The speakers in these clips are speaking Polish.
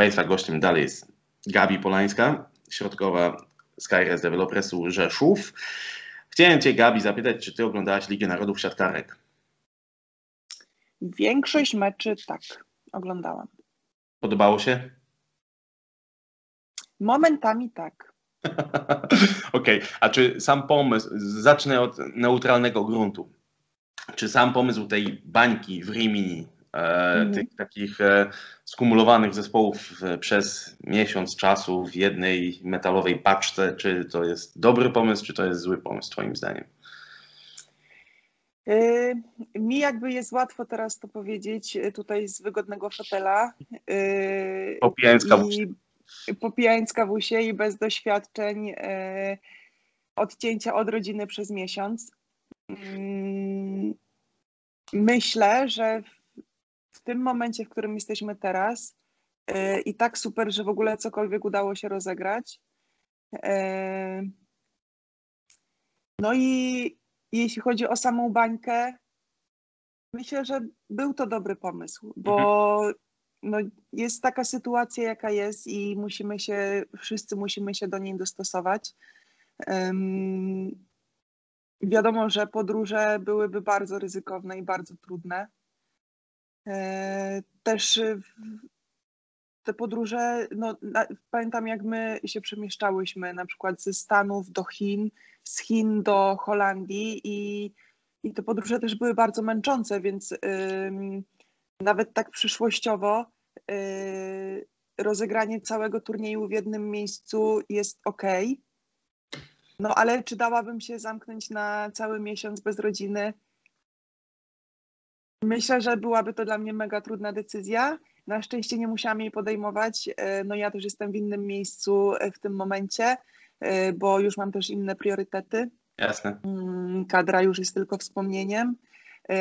Państwa, gościem dalej jest Gabi Polańska, środkowa Skyres Developersu Rzeszów. Chciałem Cię, Gabi, zapytać, czy Ty oglądałaś Ligę Narodów Siatkarek? Większość meczy tak, oglądałam. Podobało się? Momentami tak. Okej, okay. a czy sam pomysł, zacznę od neutralnego gruntu. Czy sam pomysł tej bańki w Rimini, e, mm. tych takich e, skumulowanych zespołów e, przez miesiąc czasu w jednej metalowej paczce, czy to jest dobry pomysł, czy to jest zły pomysł, Twoim zdaniem? Mi jakby jest łatwo teraz to powiedzieć tutaj z wygodnego fotela. Popijając kawusie. Popijając kawusie i bez doświadczeń odcięcia od rodziny przez miesiąc. Mm, myślę, że w tym momencie, w którym jesteśmy teraz i tak super, że w ogóle cokolwiek udało się rozegrać. No i jeśli chodzi o samą bańkę, myślę, że był to dobry pomysł, bo mhm. no, jest taka sytuacja, jaka jest i musimy się, wszyscy musimy się do niej dostosować. Um, wiadomo, że podróże byłyby bardzo ryzykowne i bardzo trudne. E, też te podróże, no, pamiętam jak my się przemieszczałyśmy na przykład ze Stanów do Chin, z Chin do Holandii i, i te podróże też były bardzo męczące, więc nawet tak przyszłościowo y, rozegranie całego turnieju w jednym miejscu jest ok. No ale czy dałabym się zamknąć na cały miesiąc bez rodziny? Myślę, że byłaby to dla mnie mega trudna decyzja. Na szczęście nie musiałam jej podejmować. Y, no ja też jestem w innym miejscu w tym momencie. Y, bo już mam też inne priorytety. Jasne. Mm, kadra już jest tylko wspomnieniem,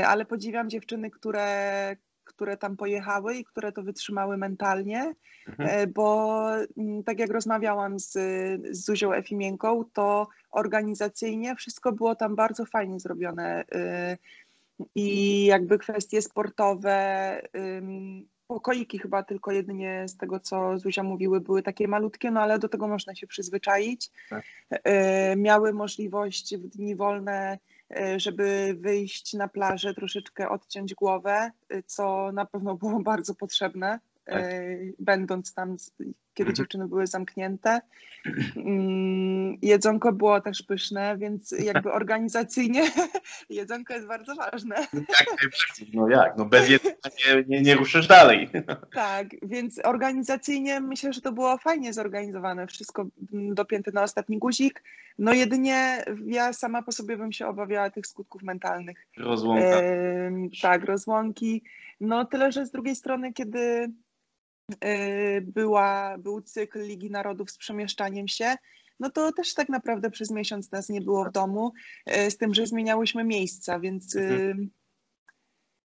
ale podziwiam dziewczyny, które, które tam pojechały i które to wytrzymały mentalnie, mhm. Bo mm, tak jak rozmawiałam z, z Zuzią Efimienką, to organizacyjnie wszystko było tam bardzo fajnie zrobione i jakby kwestie sportowe pokoiki chyba tylko jedynie z tego, co Zuzia mówiły, były takie malutkie, no ale do tego można się przyzwyczaić. Tak. E, miały możliwość w dni wolne, e, żeby wyjść na plażę, troszeczkę odciąć głowę, e, co na pewno było bardzo potrzebne, tak. będąc tam, kiedy mhm. dziewczyny były zamknięte. Mm, jedzonko było też pyszne, więc jakby organizacyjnie jedzonko jest bardzo ważne. Jak no jak, no bez jedzenia nie, nie, nie ruszysz dalej. Tak, więc organizacyjnie myślę, że to było fajnie zorganizowane, wszystko dopięte na ostatni guzik. No jedynie ja sama po sobie bym się obawiała tych skutków mentalnych. Rozłąka. E, tak, rozłąki. No tyle, że z drugiej strony, kiedy była, był cykl Ligi Narodów z przemieszczaniem się, no to też tak naprawdę przez miesiąc nas nie było w domu, y, z tym, że zmieniałyśmy miejsca, więc y, mhm.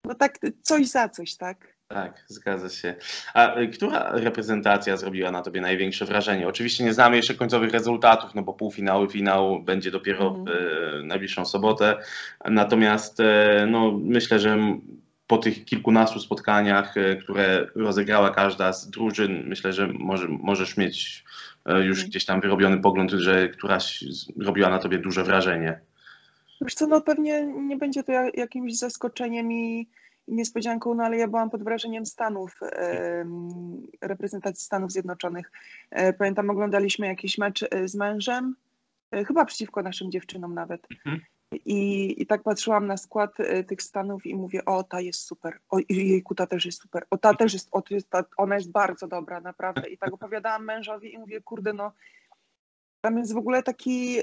no tak coś za coś, tak? Tak, zgadza się. A która reprezentacja zrobiła na tobie największe wrażenie? Oczywiście nie znamy jeszcze końcowych rezultatów, no bo półfinały, finał będzie dopiero w mhm. najbliższą sobotę. Natomiast no, myślę, że po tych kilkunastu spotkaniach, e, które rozegrała każda z drużyn, myślę, że może, możesz mieć e, już mhm. gdzieś tam wyrobiony pogląd, że któraś robiła na tobie duże wrażenie. Wiesz co, no pewnie nie będzie to jakimś zaskoczeniem i niespodzianką, no ale ja byłam pod wrażeniem Stanów, reprezentacji Stanów Zjednoczonych. E, pamiętam, oglądaliśmy jakiś mecz z mężem, chyba przeciwko naszym dziewczynom nawet. Mhm. I, I tak patrzyłam na skład y, tych stanów i mówię, o ta jest super, o jejku, ta też jest super, o ta też jest, o, jest ta, ona jest bardzo dobra, naprawdę. I tak opowiadałam mężowi i mówię, kurde, no tam jest w ogóle taki,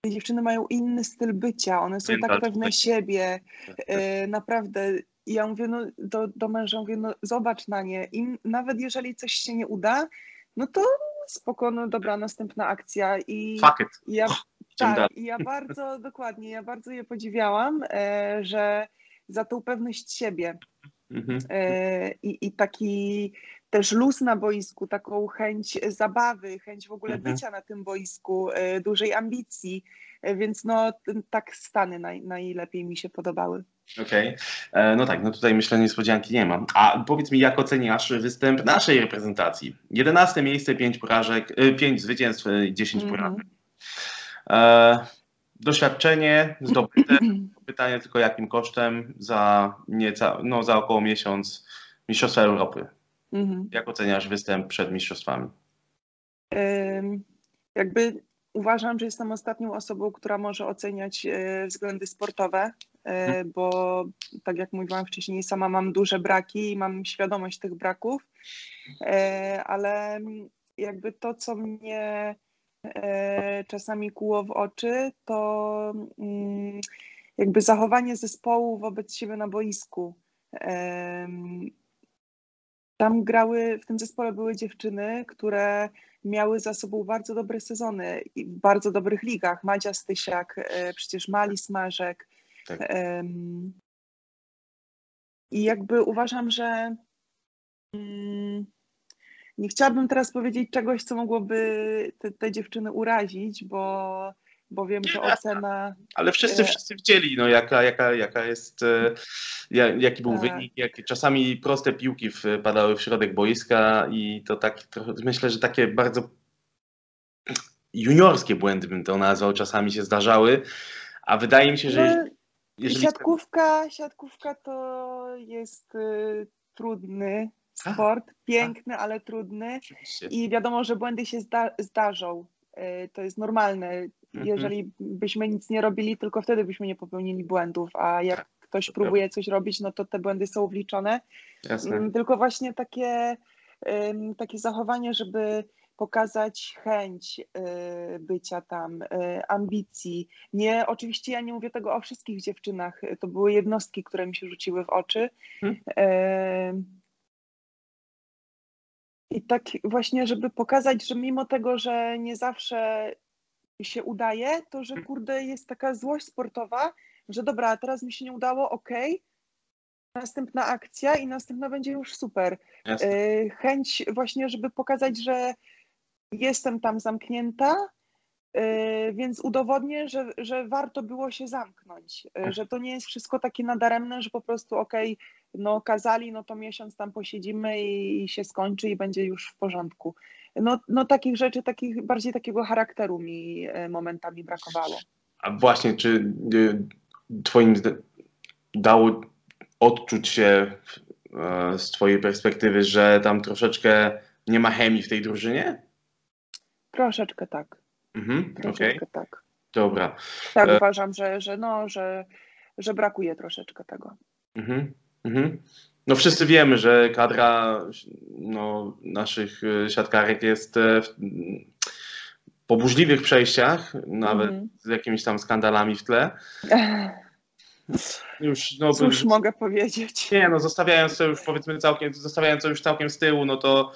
te dziewczyny mają inny styl bycia, one są tak pewne siebie, y, naprawdę. I ja mówię no, do, do męża, mówię, no zobacz na nie, i nawet jeżeli coś się nie uda, no to spoko, no dobra, następna akcja. I Fuck it. ja tak, i ja bardzo, dokładnie, ja bardzo je podziwiałam, e, że za tą pewność siebie mhm. e, i, i taki też luz na boisku, taką chęć zabawy, chęć w ogóle Mhm. bycia na tym boisku, y, dużej ambicji, więc no tak stany naj, najlepiej mi się podobały. Okej. E, No tak, no tutaj myślę niespodzianki nie ma. A powiedz mi, jak oceniasz występ naszej reprezentacji? 11 miejsce, 5 porażek, 5 zwycięstw, e, 10 Mhm. porażek. E, doświadczenie zdobyte. Pytanie tylko jakim kosztem za nieca, no za około miesiąc Mistrzostwa Europy. Mhm. Jak oceniasz występ przed mistrzostwami? Jakby uważam, że jestem ostatnią osobą, która może oceniać e, względy sportowe, e, Mhm. bo tak jak mówiłam wcześniej, sama mam duże braki i mam świadomość tych braków, ale jakby to, co mnie czasami kuło w oczy, to mm, jakby zachowanie zespołu wobec siebie na boisku. Em, Tam grały, w tym zespole były dziewczyny, które miały za sobą bardzo dobre sezony i w bardzo dobrych ligach. Madzia Stysiak, e, przecież Mali Smażek. Tak. I jakby uważam, że mm, nie chciałabym teraz powiedzieć czegoś, co mogłoby te, te dziewczyny urazić, bo, bo wiem, że ocena. Ale wszyscy, E. wszyscy widzieli, no, jaka, jaka, jaka jest, e, ja- jaki był Tak. wynik, jak czasami proste piłki wpadały w środek boiska i to tak myślę, że takie bardzo juniorskie błędy bym to nazwał, czasami się zdarzały, a wydaje mi się, że No, jeżeli... Siatkówka, siatkówka to jest y, trudny sport, piękny, ale trudny i wiadomo, że błędy się zda zdarzą. Y, to jest normalne. Mhm. Jeżeli byśmy nic nie robili, tylko wtedy byśmy nie popełnili błędów, a jak ktoś próbuje coś robić, no to te błędy są wliczone. Jasne. Mm, Tylko właśnie takie, takie zachowanie, żeby pokazać chęć y, bycia tam, y, ambicji. Nie, oczywiście ja nie mówię tego o wszystkich dziewczynach, to były jednostki, które mi się rzuciły w oczy. Mhm. I tak właśnie, żeby pokazać, że mimo tego, że nie zawsze się udaje, to że kurde jest taka złość sportowa, że dobra, teraz mi się nie udało, okej, następna akcja i następna będzie już super. Jasne. Y, Chęć właśnie, żeby pokazać, że jestem tam zamknięta, y, więc udowodnię, że, że warto było się zamknąć, y, że to nie jest wszystko takie nadaremne, że po prostu okej, no kazali, no to miesiąc tam posiedzimy i, i się skończy i będzie już w porządku. No, no takich rzeczy, takich, bardziej takiego charakteru mi y, momentami brakowało. A właśnie, czy y, twoim dało odczuć się e, z twojej perspektywy, że tam troszeczkę nie ma chemii w tej drużynie? Troszeczkę tak, Mhm, troszeczkę tak. dobra. Tak E- uważam, że, że no, że, że brakuje troszeczkę tego. Mhm, mhm. No wszyscy wiemy, że kadra no, naszych e, siatkarek jest e, w, po burzliwych przejściach, nawet Mhm. z jakimiś tam skandalami w tle. Już, no, Cóż mogę powiedzieć? Nie, no zostawiając to już powiedzmy całkiem, zostawiając to już całkiem z tyłu, no to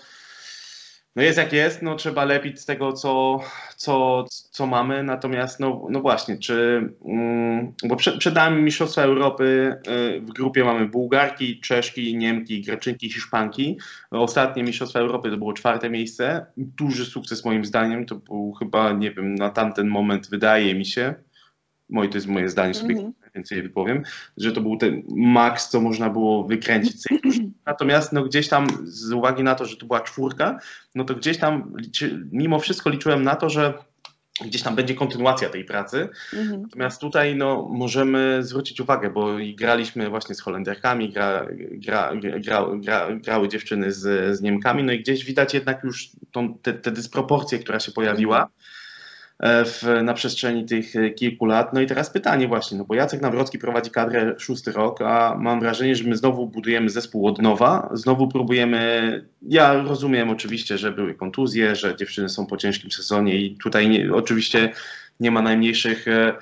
no jest jak jest, no trzeba lepić z tego, co, co, co mamy, natomiast no, no właśnie, czy, mm, bo przed, przed nami Mistrzostwa Europy, y, w grupie mamy Bułgarki, Czeszki, Niemki, Greczynki, Hiszpanki. Ostatnie Mistrzostwa Europy to było czwarte miejsce, duży sukces moim zdaniem, to był chyba, nie wiem, na tamten moment wydaje mi się, moje, to jest moje zdanie sobie Mhm. Więcej wypowiem, że to był ten maks, co można było wykręcić. Natomiast no, gdzieś tam, z uwagi na to, że to była czwórka, no to gdzieś tam, mimo wszystko liczyłem na to, że gdzieś tam będzie kontynuacja tej pracy. Mhm. Natomiast tutaj no, możemy zwrócić uwagę, bo graliśmy właśnie z Holenderkami, gra, gra, gra, gra, grały dziewczyny z, z Niemkami, no i gdzieś widać jednak już tą, te, te dysproporcje, która się pojawiła w, na przestrzeni tych e, kilku lat. No i teraz pytanie właśnie, no bo Jacek Nawrocki prowadzi kadrę szósty rok, a mam wrażenie, że my znowu budujemy zespół od nowa, znowu próbujemy, ja rozumiem oczywiście, że były kontuzje, że dziewczyny są po ciężkim sezonie i tutaj nie, oczywiście nie ma najmniejszych e,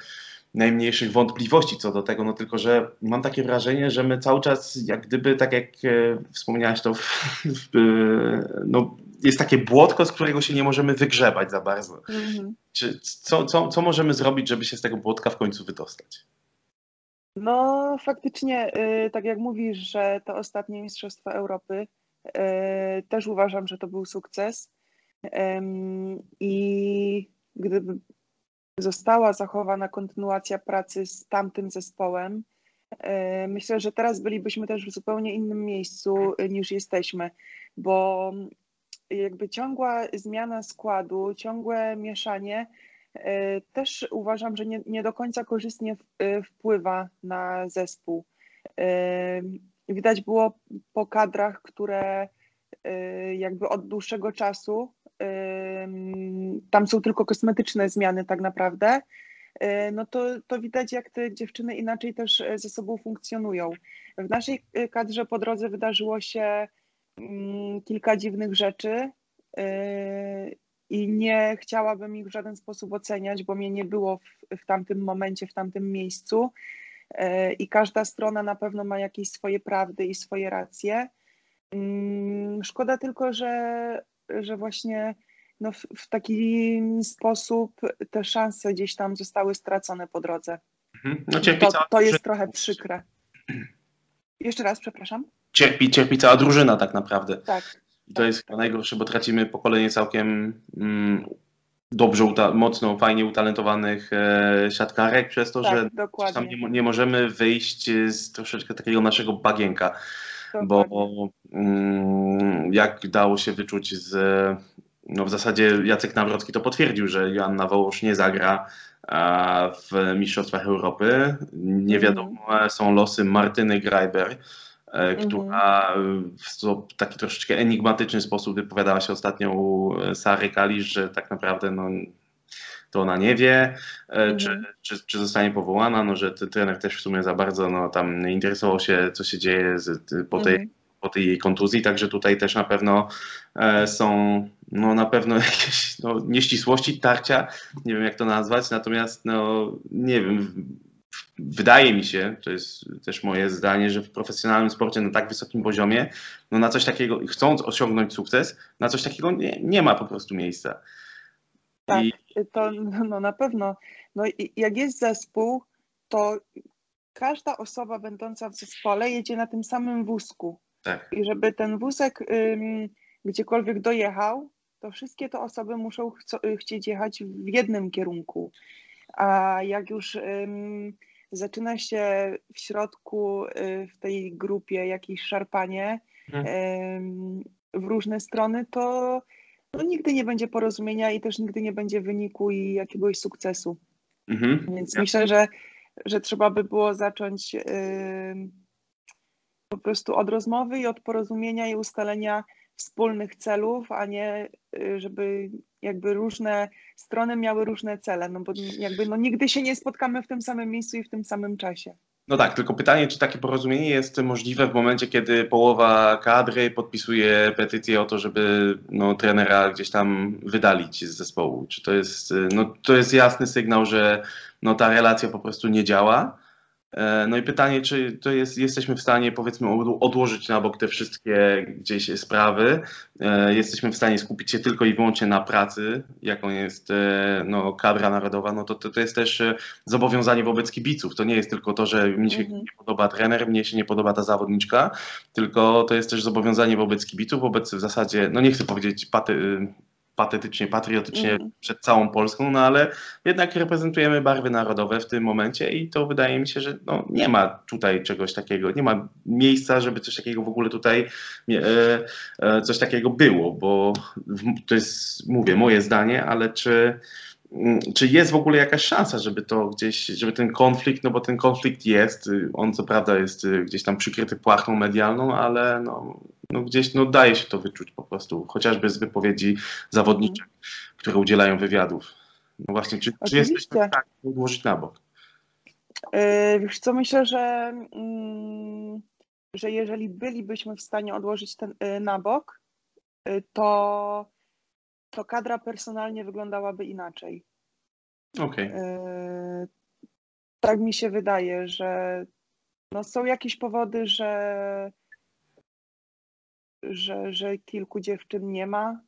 najmniejszych wątpliwości co do tego, no tylko, że mam takie wrażenie, że my cały czas, jak gdyby, tak jak e, wspomniałaś to, w, w, e, no, jest takie błotko, z którego się nie możemy wygrzebać za bardzo. Mhm. Czy, co, co, co możemy zrobić, żeby się z tego błotka w końcu wydostać? No faktycznie, y, tak jak mówisz, że te ostatnie Mistrzostwa Europy Też uważam, że to był sukces. I gdyby została zachowana kontynuacja pracy z tamtym zespołem, myślę, że teraz bylibyśmy też w zupełnie innym miejscu niż jesteśmy, bo jakby ciągła zmiana składu, ciągłe mieszanie e, też uważam, że nie, nie do końca korzystnie e, wpływa na zespół. E, widać było po kadrach, które jakby od dłuższego czasu tam są tylko kosmetyczne zmiany tak naprawdę, no to, to widać, jak te dziewczyny inaczej też ze sobą funkcjonują. W naszej kadrze po drodze wydarzyło się kilka dziwnych rzeczy y, i nie chciałabym ich w żaden sposób oceniać, bo mnie nie było w, w tamtym momencie, w tamtym miejscu y, i każda strona na pewno ma jakieś swoje prawdy i swoje racje. Mm, szkoda tylko, że, że właśnie no w, w taki sposób te szanse gdzieś tam zostały stracone po drodze. Mhm. No, to, to jest trochę przykre. Jeszcze raz, przepraszam cierpi, cierpi cała drużyna tak naprawdę. Tak. I to jest chyba najgorsze, bo tracimy pokolenie całkiem mm, dobrze, mocno, fajnie utalentowanych e, siatkarek przez to, tak, że dokładnie. nie, nie, możemy wyjść z troszeczkę takiego naszego bagienka. Dokładnie. Bo mm, jak dało się wyczuć z no w zasadzie Jacek Nawrocki to potwierdził, że Joanna Wołosz nie zagra w Mistrzostwach Europy. Nie mhm. wiadomo, mm. są losy Martyny Greiber, E, która w taki troszeczkę enigmatyczny sposób wypowiadała się ostatnio u e, Sary Kalisz, że tak naprawdę no, to ona nie wie, mm. czy, czy, czy, zostanie powołana, no, że trener też w sumie za bardzo no, tam interesował się, co się dzieje z, po, tej, mm. po tej jej kontuzji, także tutaj też na pewno e, są no, na pewno jakieś no, nieścisłości, tarcia, nie wiem jak to nazwać, natomiast no, nie wiem, wydaje mi się, to jest też moje zdanie, że w profesjonalnym sporcie na tak wysokim poziomie, no na coś takiego, chcąc osiągnąć sukces, na coś takiego nie, nie ma po prostu miejsca. Tak, I... to no na pewno. No jak jest zespół, to każda osoba będąca w zespole jedzie na tym samym wózku. Tak. I żeby ten wózek ym, gdziekolwiek dojechał, to wszystkie te osoby muszą chcieć jechać w jednym kierunku. A jak już zaczyna się w środku y, w tej grupie jakieś szarpanie mhm. w różne strony, to no, nigdy nie będzie porozumienia i też nigdy nie będzie wyniku i jakiegoś sukcesu. Mhm. Więc ja. myślę, że, że trzeba by było zacząć po prostu od rozmowy i od porozumienia i ustalenia wspólnych celów, a nie y, żeby jakby różne strony miały różne cele, no bo jakby no nigdy się nie spotkamy w tym samym miejscu i w tym samym czasie. No tak, tylko pytanie, czy takie porozumienie jest możliwe w momencie, kiedy połowa kadry podpisuje petycję o to, żeby no, trenera gdzieś tam wydalić z zespołu. Czy to jest, no, to jest jasny sygnał, że no, ta relacja po prostu nie działa. E, no i pytanie, czy to jest, jesteśmy w stanie powiedzmy odłożyć na bok te wszystkie gdzieś sprawy, e, jesteśmy w stanie skupić się tylko i wyłącznie na pracy, jaką jest e, no, kadra narodowa, no to, to, to jest też zobowiązanie wobec kibiców. To nie jest tylko to, że mi się mhm. nie podoba trener, mnie się nie podoba ta zawodniczka, tylko to jest też zobowiązanie wobec kibiców, wobec w zasadzie, no nie chcę powiedzieć paty, patetycznie, patriotycznie mm. przed całą Polską, no ale jednak reprezentujemy barwy narodowe w tym momencie i to wydaje mi się, że no, nie ma tutaj czegoś takiego, nie ma miejsca, żeby coś takiego w ogóle tutaj e, e, coś takiego było, bo to jest, mówię, moje zdanie, ale czy czy jest w ogóle jakaś szansa, żeby to gdzieś, żeby ten konflikt, no bo ten konflikt jest, y, on co prawda jest y, gdzieś tam przykryty płachtą medialną, ale no, no gdzieś no daje się to wyczuć po prostu, chociażby z wypowiedzi zawodniczych, mm. które udzielają wywiadów. No właśnie, czy, czy jesteśmy tak odłożyć na bok? Yy, wiesz co, myślę, że, yy, że jeżeli bylibyśmy w stanie odłożyć ten yy, na bok, y, to to kadra personalnie wyglądałaby inaczej. Okej. Okay. E, tak mi się wydaje, że no są jakieś powody, że, że, że kilku dziewczyn nie ma.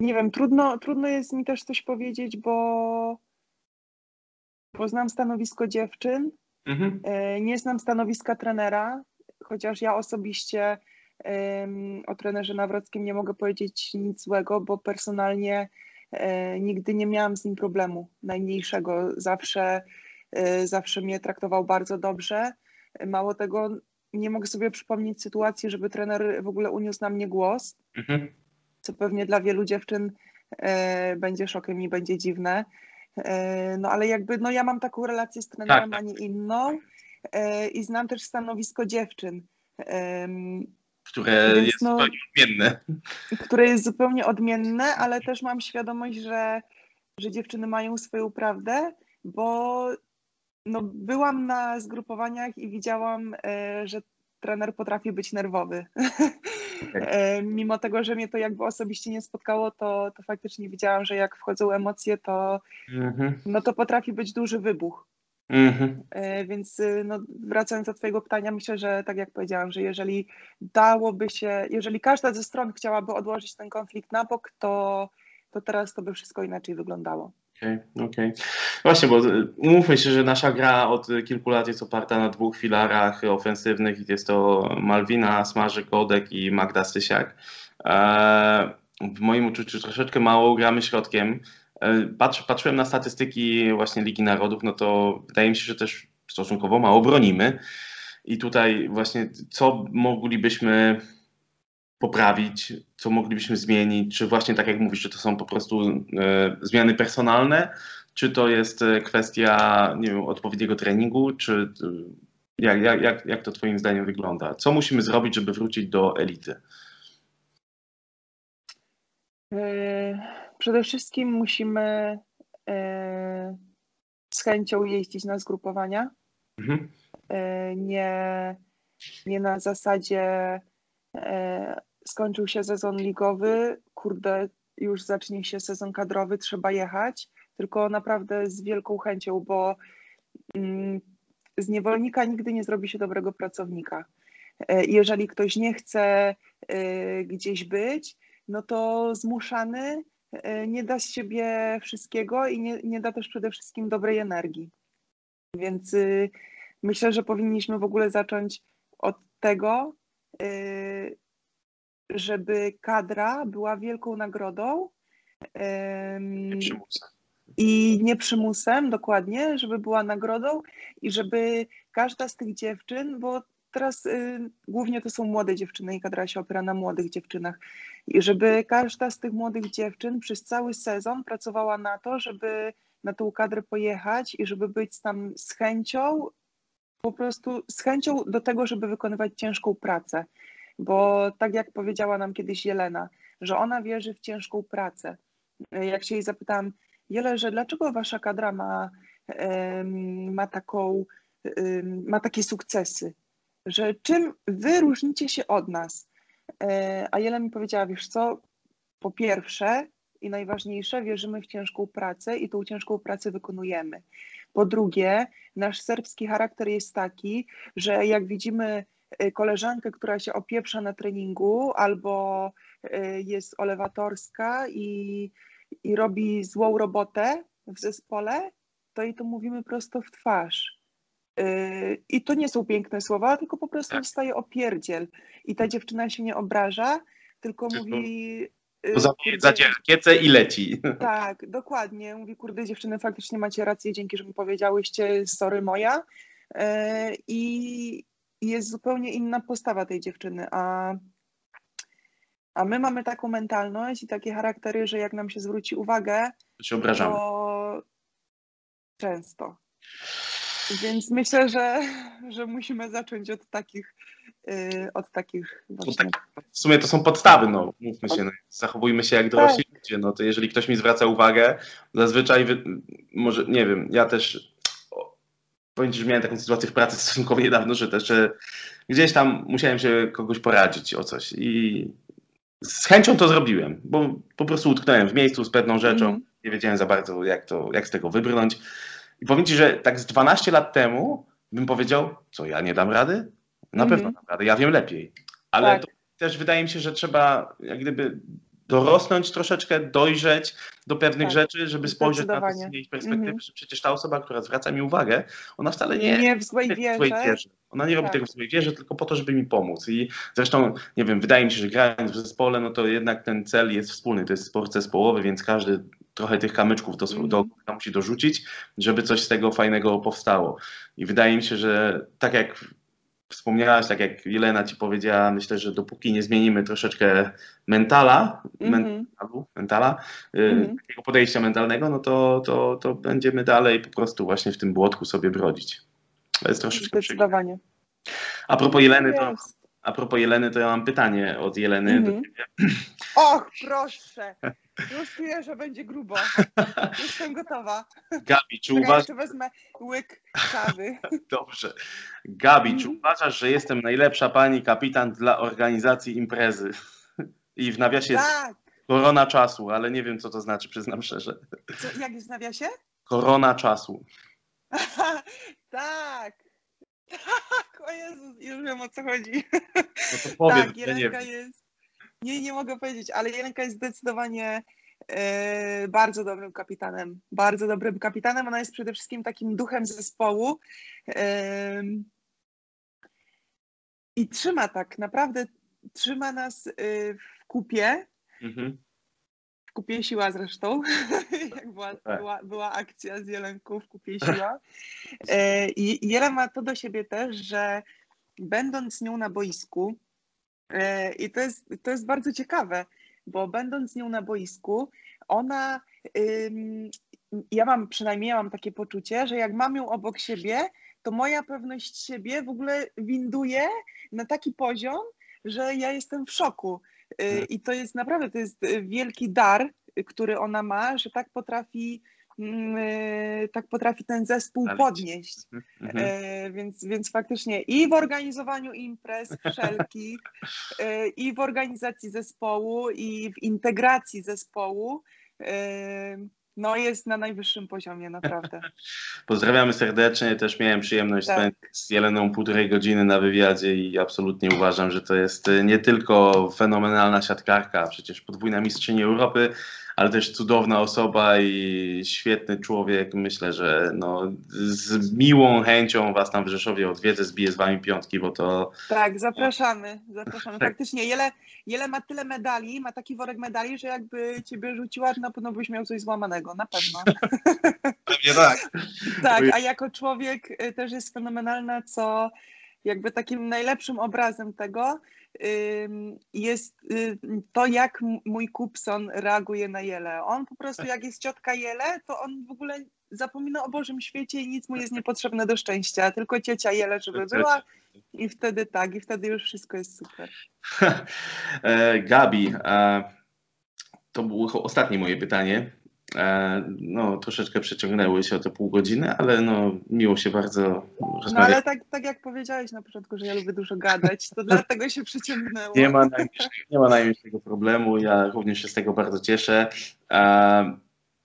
Nie wiem, trudno, trudno jest mi też coś powiedzieć, bo, bo znam stanowisko dziewczyn, mhm. E, nie znam stanowiska trenera, chociaż ja osobiście o trenerze Nawrockim nie mogę powiedzieć nic złego, bo personalnie e, nigdy nie miałam z nim problemu najmniejszego. Zawsze, e, zawsze mnie traktował bardzo dobrze. Mało tego, nie mogę sobie przypomnieć sytuacji, żeby trener w ogóle uniósł na mnie głos, mhm. co pewnie dla wielu dziewczyn e, będzie szokiem i będzie dziwne. No ale jakby, no ja mam taką relację z trenerem, tak. a nie inną i znam też stanowisko dziewczyn które Więc jest no, zupełnie odmienne. Które jest zupełnie odmienne, ale też mam świadomość, że, że dziewczyny mają swoją prawdę, bo no, byłam na zgrupowaniach i widziałam, e, że trener potrafi być nerwowy. Okay. E, mimo tego, że mnie to jakby osobiście nie spotkało, to, to faktycznie widziałam, że jak wchodzą emocje, to, mm -hmm. no, to potrafi być duży wybuch. Mhm. E, więc y, no, wracając do Twojego pytania, myślę, że tak jak powiedziałam, że jeżeli dałoby się, jeżeli każda ze stron chciałaby odłożyć ten konflikt na bok, to, to teraz to by wszystko inaczej wyglądało. Okej, okay, okej. Okay. Właśnie, bo y, mówmy się, że nasza gra od kilku lat jest oparta na dwóch filarach ofensywnych i jest to Malwina Smaży Kodek i Magda Stysiak. E, w moim uczuciu troszeczkę mało gramy środkiem. Patrz, patrzyłem na statystyki właśnie Ligi Narodów, no to wydaje mi się, że też stosunkowo mało bronimy. I tutaj właśnie co moglibyśmy poprawić, co moglibyśmy zmienić, czy właśnie tak jak mówisz, czy to są po prostu e, zmiany personalne, czy to jest e, kwestia nie wiem, odpowiedniego treningu, czy e, jak, jak, jak, to Twoim zdaniem wygląda? Co musimy zrobić, żeby wrócić do elity? Przede wszystkim musimy e, z chęcią jeździć na zgrupowania. Mhm. E, nie, nie na zasadzie e, skończył się sezon ligowy, kurde, już zacznie się sezon kadrowy, trzeba jechać, tylko naprawdę z wielką chęcią, bo mm, z niewolnika nigdy nie zrobi się dobrego pracownika. Jeżeli ktoś nie chce gdzieś być, no to zmuszany nie da z siebie wszystkiego i nie, nie da też przede wszystkim dobrej energii. Więc y, myślę, że powinniśmy w ogóle zacząć od tego, y, żeby kadra była wielką nagrodą. Nie I nie przymusem, dokładnie, żeby była nagrodą i żeby każda z tych dziewczyn, bo teraz y, głównie to są młode dziewczyny i kadra się opiera na młodych dziewczynach. I żeby każda z tych młodych dziewczyn przez cały sezon pracowała na to, żeby na tą kadrę pojechać i żeby być tam z chęcią, po prostu z chęcią do tego, żeby wykonywać ciężką pracę. Bo tak jak powiedziała nam kiedyś Jelena, że ona wierzy w ciężką pracę. Jak się jej zapytałam, Jele, że dlaczego wasza kadra ma, ma taką, ma takie sukcesy? Że czym wy różnicie się od nas? E, a Jela mi powiedziała, wiesz co, po pierwsze i najważniejsze, wierzymy w ciężką pracę i tą ciężką pracę wykonujemy. Po drugie, nasz serbski charakter jest taki, że jak widzimy e, koleżankę, która się opieprza na treningu albo e, jest olewatorska i, i robi złą robotę w zespole, to jej to mówimy prosto w twarz I to nie są piękne słowa, tylko po prostu tak. opierdziel. I ta dziewczyna się nie obraża, tylko, mówi. Yy, Zadzie rakietę i leci. Tak, dokładnie. Mówi, kurde, dziewczyny, faktycznie macie rację, dzięki, że mi powiedziałyście, sorry moja. Yy, I jest zupełnie inna postawa tej dziewczyny, a, a my mamy taką mentalność i takie charaktery, że jak nam się zwróci uwagę, to się obrażamy. To często. Więc myślę, że, że musimy zacząć od takich, yy, od takich właśnie... tak, w sumie to są podstawy, no, mówmy się, no, zachowujmy się jak dorośli tak. ludzie, no to jeżeli ktoś mi zwraca uwagę, zazwyczaj, wy, może, nie wiem, ja też powiem Ci, że miałem taką sytuację w pracy stosunkowo niedawno, że też że gdzieś tam musiałem się kogoś poradzić o coś i z chęcią to zrobiłem, bo po prostu utknąłem w miejscu z pewną rzeczą, mm. nie wiedziałem za bardzo jak, to, jak z tego wybrnąć i powiem ci, że tak z 12 lat temu bym powiedział, co ja nie dam rady? Na mm -hmm. pewno dam radę, ja wiem lepiej. Ale tak. też wydaje mi się, że trzeba jak gdyby dorosnąć troszeczkę, dojrzeć do pewnych Tak, rzeczy, żeby spojrzeć na to z jej perspektywy, Mhm. że przecież ta osoba, która zwraca mi uwagę, ona wcale nie, Nie w złej w złej wierze. wierze. Ona nie robi Tak. tego w złej wierze, tylko po to, żeby mi pomóc. I zresztą, nie wiem, wydaje mi się, że grając w zespole, no to jednak ten cel jest wspólny. To jest sport zespołowy, więc każdy trochę tych kamyczków do, Mhm. do ogniska musi dorzucić, żeby coś z tego fajnego powstało. I wydaje mi się, że tak jak wspomniałaś, tak jak Jelena ci powiedziała, myślę, że dopóki nie zmienimy troszeczkę mentala, Mhm. mentalu, mentala, y, Mhm. takiego podejścia mentalnego, no to, to, to będziemy dalej po prostu właśnie w tym błotku sobie brodzić. To jest troszeczkę przykre. Zdecydowanie. A propos Jeleny, to. A propos Jeleny, to ja mam pytanie od Jeleny do Mhm. ciebie. Och, proszę. Już czuję, że będzie grubo. Jestem gotowa. Gabi, czy uważasz, jeszcze wezmę łyk kawy. dobrze. Gabi, czy Mhm. uważasz, że jestem najlepsza pani kapitan dla organizacji imprezy? I w nawiasie jest Tak. korona czasu, ale nie wiem, co to znaczy, przyznam szczerze. Co, jak jest w nawiasie? Korona czasu. tak. Tak, o Jezus, już wiem o co chodzi. No to powiem, tak, nie Jelenka wiem. jest. Nie, nie mogę powiedzieć, ale Jelenka jest zdecydowanie e, bardzo dobrym kapitanem. Bardzo dobrym kapitanem. Ona jest przede wszystkim takim duchem zespołu. Em, I trzyma tak, naprawdę trzyma nas y, w kupie. Mhm. W kupie siła zresztą, jak była, Tak. była, była akcja z Jelenką w kupie siła. E, I Jela ma to do siebie też, że będąc z nią na boisku, e, i to jest, to jest bardzo ciekawe, bo będąc z nią na boisku, ona, ja mam przynajmniej ja mam takie poczucie, że jak mam ją obok siebie, to moja pewność siebie w ogóle winduje na taki poziom, że ja jestem w szoku. Y, Mhm. I to jest naprawdę, to jest wielki dar, który ona ma, że tak potrafi, mm, y, tak potrafi ten zespół podnieść. Mhm. E, więc, więc faktycznie i w organizowaniu imprez wszelkich, e, i w organizacji zespołu, i w integracji zespołu, e, no jest na najwyższym poziomie, naprawdę. Pozdrawiamy serdecznie. Też miałem przyjemność Tak. spędzić z Jeleną półtorej godziny na wywiadzie i absolutnie uważam, że to jest y, nie tylko fenomenalna siatkarka, przecież podwójna mistrzyni Europy, ale też cudowna osoba i świetny człowiek. Myślę, że no, z miłą chęcią Was tam w Rzeszowie odwiedzę, zbiję z Wami piątki, bo to Tak, zapraszamy, zapraszamy. Tak. Faktycznie, Jele, Jele ma tyle medali, ma taki worek medali, że jakby ciebie rzuciła, na pewno byś miał coś złamanego, na pewno. pewnie tak. Tak, a jako człowiek y, też jest fenomenalna, co jakby takim najlepszym obrazem tego jest y, to, jak mój Kupson reaguje na Jelę. On po prostu, jak jest ciotka Jele, to on w ogóle zapomina o Bożym świecie i nic mu jest niepotrzebne do szczęścia, tylko ciocia Jele, żeby była i wtedy tak, i wtedy już wszystko jest super. E, Gabi, to było ostatnie moje pytanie. E, No, troszeczkę przeciągnęły się o te pół godziny, ale no, miło się bardzo No rozmawiać. ale tak, tak jak powiedziałeś na początku, że ja lubię dużo gadać, to dlatego się przeciągnęło. Nie ma, najmniejszego, nie ma najmniejszego problemu. Ja również się z tego bardzo cieszę.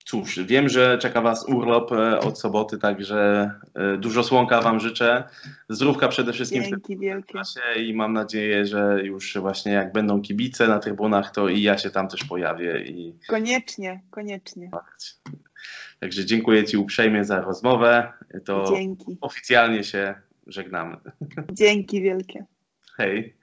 Cóż, wiem, że czeka Was urlop e, od soboty, także e, dużo słonka Wam życzę. Zdrówka przede wszystkim w tym Dzięki wielkie. czasie i mam nadzieję, że już właśnie jak będą kibice na trybunach, to i ja się tam też pojawię i Koniecznie, koniecznie. Także dziękuję Ci uprzejmie za rozmowę. To Dzięki. oficjalnie się żegnamy. Dzięki wielkie. Hej.